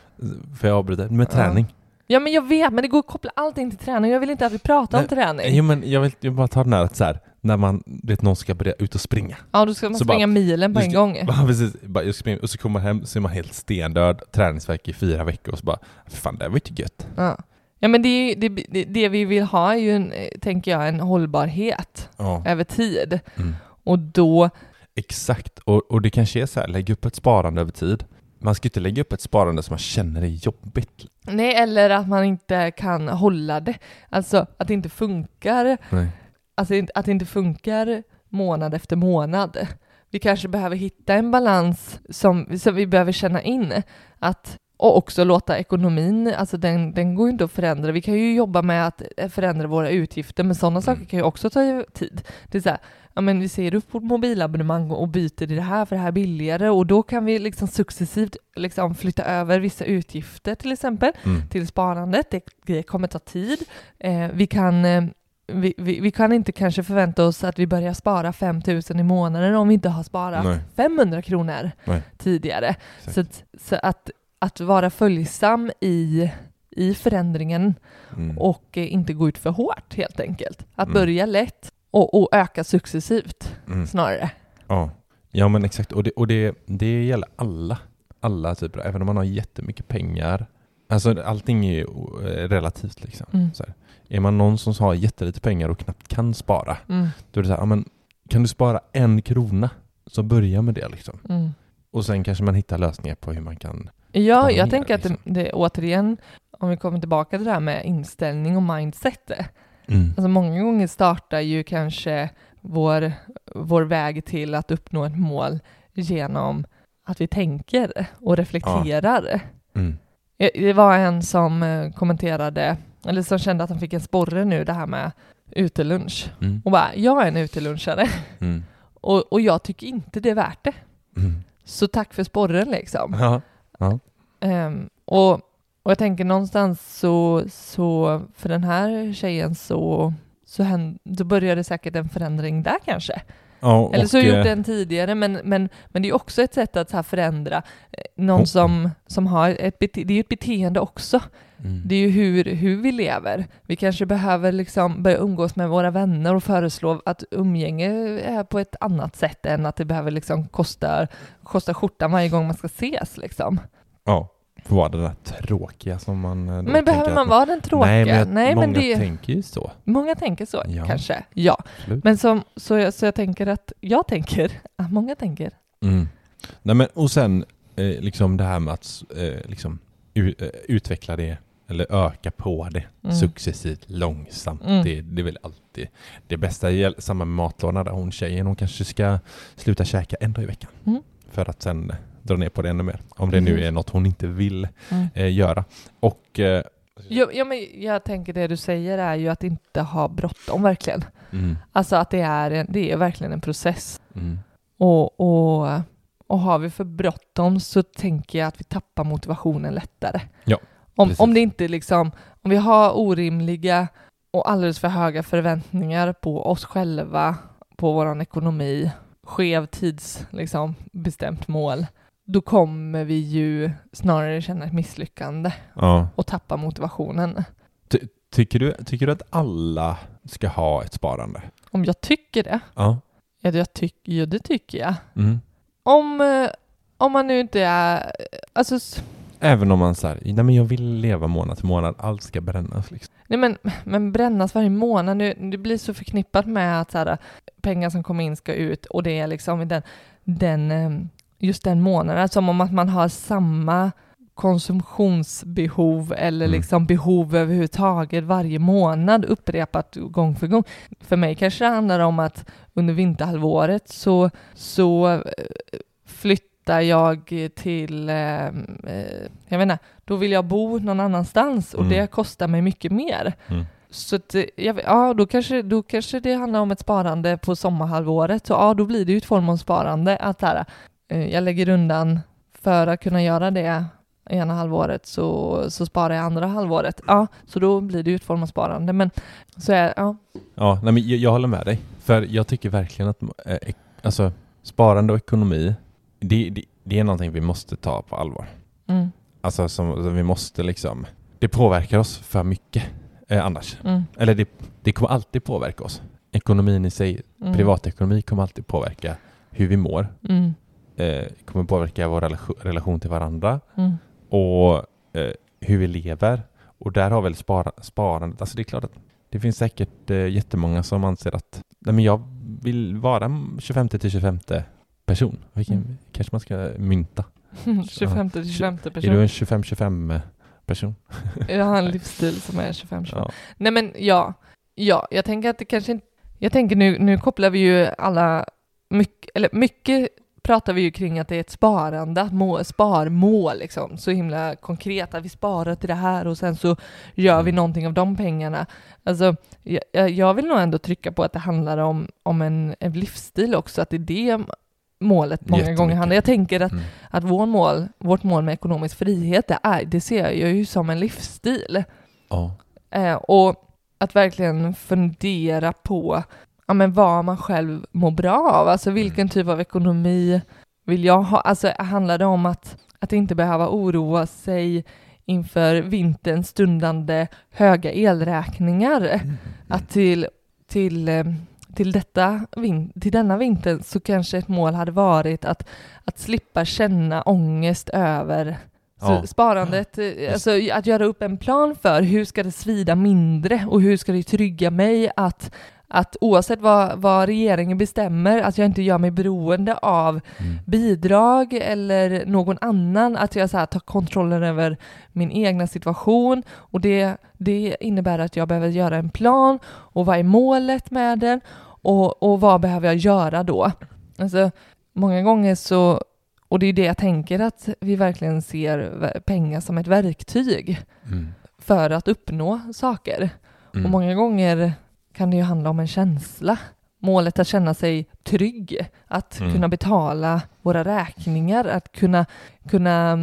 för jag avbryter, med Ja. träning. Ja men jag vet, men det går att koppla allting till träning. Jag vill inte att vi pratar om Nej, träning. Jo men jag vill jag vill bara ta den här att så här, när man, vet någon ska börja ut och springa. Ja, då ska man Så springa bara, milen på en ska- gång. Ja, precis. Bara, jag springer, och så kommer man hem så är man helt stendöd, träningsvärk i fyra veckor och så bara, "Fy fan det här var ju inte gött. Ja. Ja men det, det, det, det vi vill ha är ju, en, tänker jag, en hållbarhet Ja. över tid. Mm. Och då, Exakt, och, och det kanske är så här, lägg upp ett sparande över tid. Man ska inte lägga upp ett sparande som man känner är jobbigt. nej eller att man inte kan hålla det. Alltså att det inte funkar, Nej. alltså att det inte funkar månad efter månad. Vi kanske behöver hitta en balans som, som vi behöver känna in. Att, och också låta ekonomin, alltså den, den går ju inte att förändra. Vi kan ju jobba med att förändra våra utgifter, men sådana saker kan ju också ta tid. Det är så här, ja men vi ser upp vårt mobilabonnemang och byter det här för det här är billigare och då kan vi liksom successivt liksom flytta över vissa utgifter till exempel Mm. till sparandet. Det, det kommer ta tid. Eh, vi, kan, eh, vi, vi, vi kan inte kanske förvänta oss att vi börjar spara 5 000 i månaden om vi inte har sparat Nej. 500 kronor Nej. tidigare. Exakt. Så, att, så att, att vara följsam i, i förändringen Mm. och eh, inte gå ut för hårt helt enkelt. Att Mm. börja lätt och, och öka successivt Mm. snarare. Ja. ja, men exakt. Och, det, och det, det gäller alla. Alla typer, även om man har jättemycket pengar. Alltså allting är ju eh, relativt liksom. Mm. Är man någon som har jättelite pengar och knappt kan spara, Mm. då är det så här, ja, men kan du spara en krona, så börja med det liksom. Mm. Och sen kanske man hittar lösningar på hur man kan... Ja, jag tänker att det, liksom. det återigen, om vi kommer tillbaka till det här med inställning och mindset. Mm. Alltså många gånger startar ju kanske vår, vår väg till att uppnå ett mål genom att vi tänker och reflekterar. Mm. Eh, Det var en som eh, kommenterade, eller som kände att han fick en sporre nu, det här med utelunch. Mm. Och bara, jag är en utelunchare Mm. och, och jag tycker inte det är värt det. Mm. Så tack för sporren liksom. Ja. Ehm, och, och jag tänker någonstans så, så för den här tjejen så, så, hän- så började säkert en förändring där kanske ja Eller så har jag eh, gjort den tidigare, men, men, men det är också ett sätt att så här förändra eh, någon som, som har ett, bete- det är ett beteende också. Mm. Det är ju hur, hur vi lever. Vi kanske behöver liksom börja umgås med våra vänner och föreslå att umgänge är på ett annat sätt än att det behöver liksom kosta, kosta skjortan varje gång man ska ses liksom. Ja, vara det där tråkiga som man... eh, Men behöver man vara den tråkiga? Nej, men, jag, Nej, många men det, tänker ju så. många tänker så, Ja. kanske. Ja. Absolut. Men som, så, jag, så jag tänker att, jag tänker, att många tänker. Mm. Nej, men, och sen eh, liksom det här med att eh, liksom, eh, utveckla det eller öka på det Mm. successivt, långsamt. Mm. Det, det är väl alltid det bästa. Samma med matlådorna där hon tjejen, hon kanske ska sluta käka en dag i veckan. Mm. För att sen dra ner på det ännu mer. Om det nu Mhm. är något hon inte vill Mm. eh, göra. Och eh, Ja, ja, men jag tänker det du säger är ju att inte ha bråttom verkligen. mm, Alltså att det är, en, det är verkligen en process. mm, Och, och, och har vi för bråttom så tänker jag att vi tappar motivationen lättare. Ja, om, precis. om det inte liksom, om vi har orimliga och alldeles för höga förväntningar på oss själva, på vår ekonomi, skev tids, liksom, bestämt mål, då kommer vi ju snarare känna ett misslyckande ja. och tappa motivationen. Tycker, du, tycker du att alla ska ha ett sparande? Om jag tycker det, Ja. ja, det, jag tyck, ja, det tycker jag. Mm. Om, eh, om man nu inte är, alltså s- Även om man säger, nej men jag vill leva månad till månad, allt ska brännas liksom. Nej men, men brännas varje månad, nu, det blir så förknippat med att så här, pengar som kommer in ska ut och det är liksom den, den, eh, just den månaden, som om att man har samma konsumtionsbehov eller Mm. liksom behov överhuvudtaget varje månad upprepat gång för gång. För mig kanske det handlar om att under vinterhalvåret så, så eh, flyttar jag till, eh, eh, jag vet inte, då vill jag bo någon annanstans och Mm. det kostar mig mycket mer. Mm. Så att, eh, ja, då kanske, då kanske det handlar om ett sparande på sommarhalvåret. Så ja, då blir det ju ett form av sparande. Att här, jag lägger undan för att kunna göra det ena halvåret så, så sparar jag andra halvåret. Ja, så då blir det ju ett form av sparande. Men så är ja. Ja, nej, men jag, jag håller med dig. För jag tycker verkligen att eh, alltså, sparande och ekonomi, det, det, det är någonting vi måste ta på allvar. Mm, Alltså som, som vi måste liksom, det påverkar oss för mycket eh, annars. mm, Eller det, det kommer alltid påverka oss. Ekonomin i sig, mm, privatekonomi kommer alltid påverka hur vi mår. Mm, Eh, kommer påverka vår relation, relation till varandra mm, och eh, hur vi lever. Och där har väl spara, sparandet, alltså det är klart att det finns säkert eh, jättemånga som anser att nej men jag vill vara 25 till 25 person. Vilken Mm. kanske man ska mynta. 25 till 25 Är du person. en 25-25 person? Jag har en livsstil som är 25 25 Ja. Nej men ja, ja, jag tänker att det kanske inte, jag tänker nu, nu kopplar vi ju alla, mycket, eller mycket pratar vi ju kring att det är ett sparande, må, sparmål liksom, så himla konkret, att vi sparar till det här och sen så gör vi Mm. någonting av de pengarna. Alltså, jag, jag vill nog ändå trycka på att det handlar om, om en, en livsstil också, att det är det målet många gånger handlar. Jag tänker att Mm. att vår mål, vårt mål med ekonomisk frihet, det, är, det ser jag ju som en livsstil. Ja. Eh, och att verkligen fundera på ja, men vad man själv mår bra av. Alltså vilken Mm. typ av ekonomi vill jag ha? Alltså handlar det om att, att inte behöva oroa sig inför vinterns stundande höga elräkningar. Att till, till, eh, till, detta, till denna vinter så kanske ett mål hade varit att, att slippa känna ångest över så Ja. sparandet, eh, alltså att göra upp en plan för hur ska det svida mindre och hur ska det trygga mig att, att oavsett vad, vad regeringen bestämmer, att jag inte gör mig beroende av Mm. bidrag eller någon annan, att jag så här, tar kontrollen över min egna situation och det, det innebär att jag behöver göra en plan och vad är målet med den och, och vad behöver jag göra då? Alltså, många gånger så, och det är det jag tänker att vi verkligen ser pengar som ett verktyg Mm. för att uppnå saker. Mm. Och många gånger kan det ju handla om en känsla. Målet att känna sig trygg, att Mm. kunna betala våra räkningar, att kunna, kunna,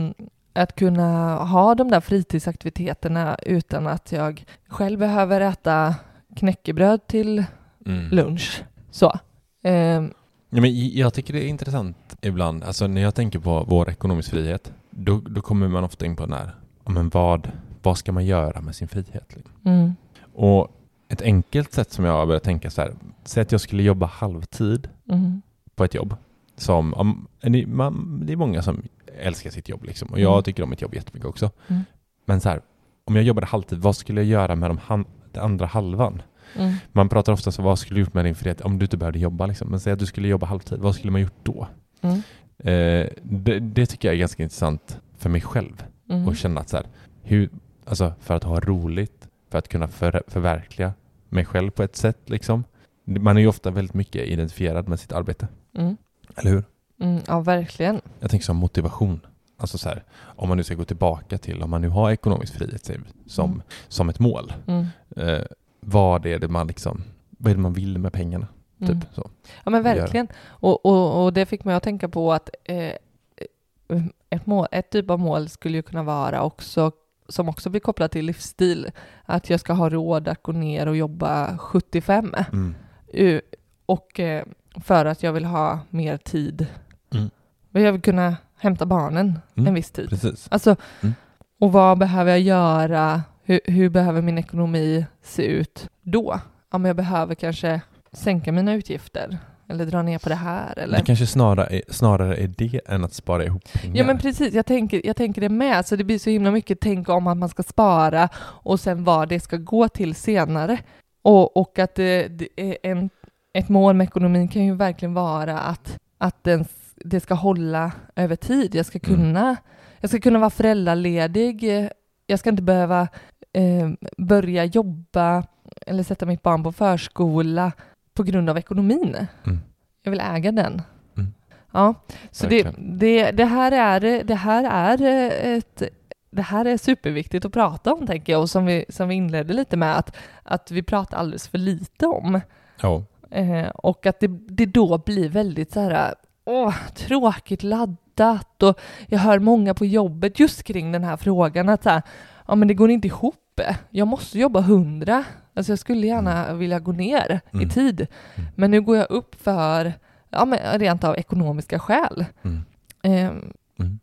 att kunna ha de där fritidsaktiviteterna utan att jag själv behöver äta knäckebröd till Mm. lunch. Så. Ehm, Ja, men jag tycker det är intressant ibland, alltså när jag tänker på vår ekonomisk frihet, då, då kommer man ofta in på den här, men vad, vad ska man göra med sin frihet? liksom? mm, Och ett enkelt sätt som jag har börjat tänka så här, säg att jag skulle jobba halvtid mm, på ett jobb. Som, om, det, man, det är många som älskar sitt jobb liksom, och jag Mm. tycker om mitt jobb jättemycket också. Mm. Men så här, om jag jobbade halvtid, vad skulle jag göra med de han, den andra halvan? mm, Man pratar ofta så vad skulle du gjort med din frihet om du inte behövde jobba liksom. Men säg att du skulle jobba halvtid, vad skulle man gjort då? mm, Eh, det, det tycker jag är ganska intressant för mig själv. mm, Och känna att så här, hur, alltså för att ha roligt, för att kunna för, förverkliga mig själv på ett sätt liksom. Man är ju ofta väldigt mycket identifierad med sitt arbete, mm, eller hur? mm, ja, verkligen. Jag tänker som motivation. Alltså så här, om man nu ska gå tillbaka till, om man nu har ekonomisk frihet som, Mm. som ett mål. Mm, Eh, vad är det man liksom, vad är det man vill med pengarna? Typ mm. så. Ja men verkligen. Och, och, och det fick mig att tänka på att eh, ett, mål, ett typ av mål skulle ju kunna vara också, som också blir kopplat till livsstil, att jag ska ha råd att gå ner och jobba 75. Mm. Och eh, för att jag vill ha mer tid. Mm. Jag vill kunna hämta barnen Mm. en viss tid. Precis. Alltså, Mm. och vad behöver jag göra? Hur, hur behöver min ekonomi se ut då? Ja, men jag behöver kanske sänka mina utgifter eller dra ner på det här. Eller... Det kanske snarare är, snarare är det än att spara ihop pengar. Ja men precis, jag tänker, jag tänker det med. Så det blir så himla mycket tänk om att man ska spara och sen vad det ska gå till senare. Och, och att det, det en, ett mål med ekonomin kan ju verkligen vara att, att den, det ska hålla över tid. Jag ska Mm. kunna, jag ska kunna vara föräldraledig. Jag ska inte behöva eh, börja jobba eller sätta mitt barn på förskola på grund av ekonomin. Mm. Jag vill äga den. Mm. Ja, så det, det, det, här är, det här är ett det här är superviktigt att prata om, tänker jag, och som vi, som vi inledde lite med, att, att vi pratar alldeles för lite om. Ja. Eh, och att det, det då blir väldigt så här, åh, tråkigt laddat. Och jag hör många på jobbet just kring den här frågan, att så här, ja men det går inte ihop. Jag måste jobba hundra. Alltså jag skulle gärna vilja gå ner Mm. i tid. Mm. Men nu går jag upp för, ja men rent av ekonomiska skäl. Mm. Ehm, Mm.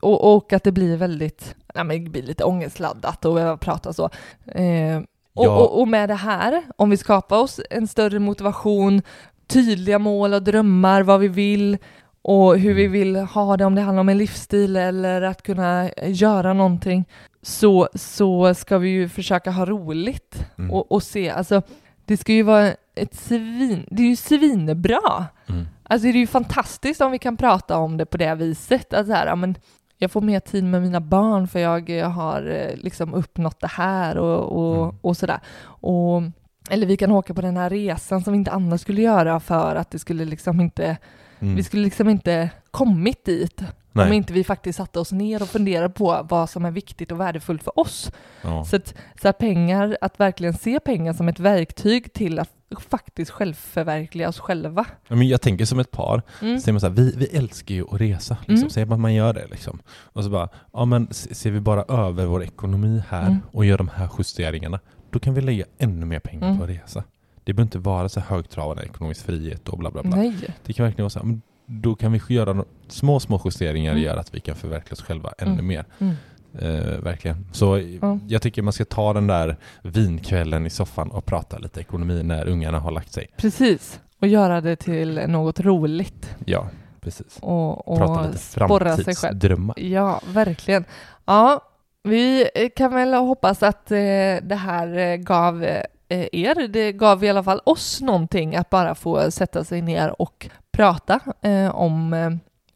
och, och att det blir väldigt, ja, men det blir lite ångestladdat och behöva prata så. Ehm, och, Ja. och, och med det här, om vi skapar oss en större motivation, tydliga mål och drömmar, vad vi vill och hur vi Mm. vill ha det, om det handlar om en livsstil eller att kunna göra någonting, så, så ska vi ju försöka ha roligt Mm. och, och se, alltså det ska ju vara ett svin, det är ju svinbra. Mm. Alltså det är ju fantastiskt om vi kan prata om det på det viset, att så här, ja, men jag får mer tid med mina barn för jag eh, har eh, liksom uppnått det här och, och, Mm. och sådär. Och, eller vi kan åka på den här resan som vi inte annars skulle göra för att det skulle liksom inte, Mm. vi skulle liksom inte kommit dit om Nej. inte vi faktiskt satte oss ner och funderade på vad som är viktigt och värdefullt för oss. Ja. Så att, så att pengar, att verkligen se pengar som ett verktyg till att faktiskt självförverkliga oss själva. Ja, Men jag tänker som ett par, Mm. säger man så här, vi, vi älskar ju att resa, liksom. Mm. säger man att man gör det liksom. Och så bara, ja men ser vi bara över vår ekonomi här Mm. och gör de här justeringarna, då kan vi lägga ännu mer pengar Mm. på att resa. Det behöver inte vara så högtravande ekonomisk frihet och bla bla bla. Nej. Det kan verkligen vara så här, men då kan vi göra små, små justeringar Mm. gör att vi kan förverkliga oss själva ännu Mm. mer. Mm. Eh, verkligen. Så Ja. jag tycker man ska ta den där vinkvällen i soffan och prata lite ekonomi när ungarna har lagt sig. Precis, och göra det till något roligt Ja, precis. och, Prata och lite sporra sig själv. framtidsdrömmar. Ja, verkligen. Ja, vi kan väl hoppas att eh, det här eh, gav eh, Eh, er, det gav i alla fall oss någonting att bara få sätta sig ner och prata eh, om, eh,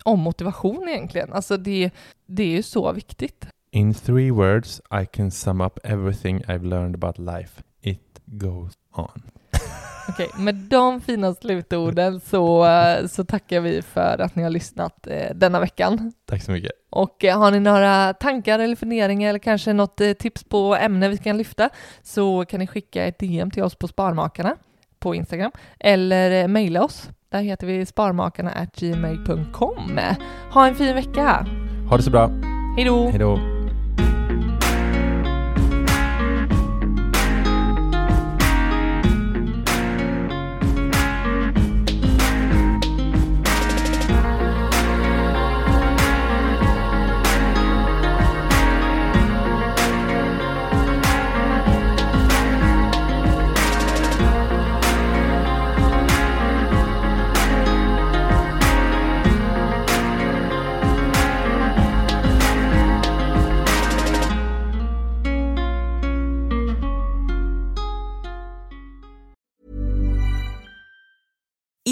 om motivation egentligen. Alltså det, det är ju så viktigt. In three words I can sum up everything I've learned about life. It goes on. Okej, med de fina slutorden så, så tackar vi för att ni har lyssnat eh, denna veckan. Tack så mycket. Och eh, har ni några tankar eller funderingar eller kanske något eh, tips på ämne vi kan lyfta så kan ni skicka ett DM till oss på Sparmakarna på Instagram eller mejla oss. Där heter vi sparmakarna@gmail.com. Ha en fin vecka! Ha det så bra. Hej då!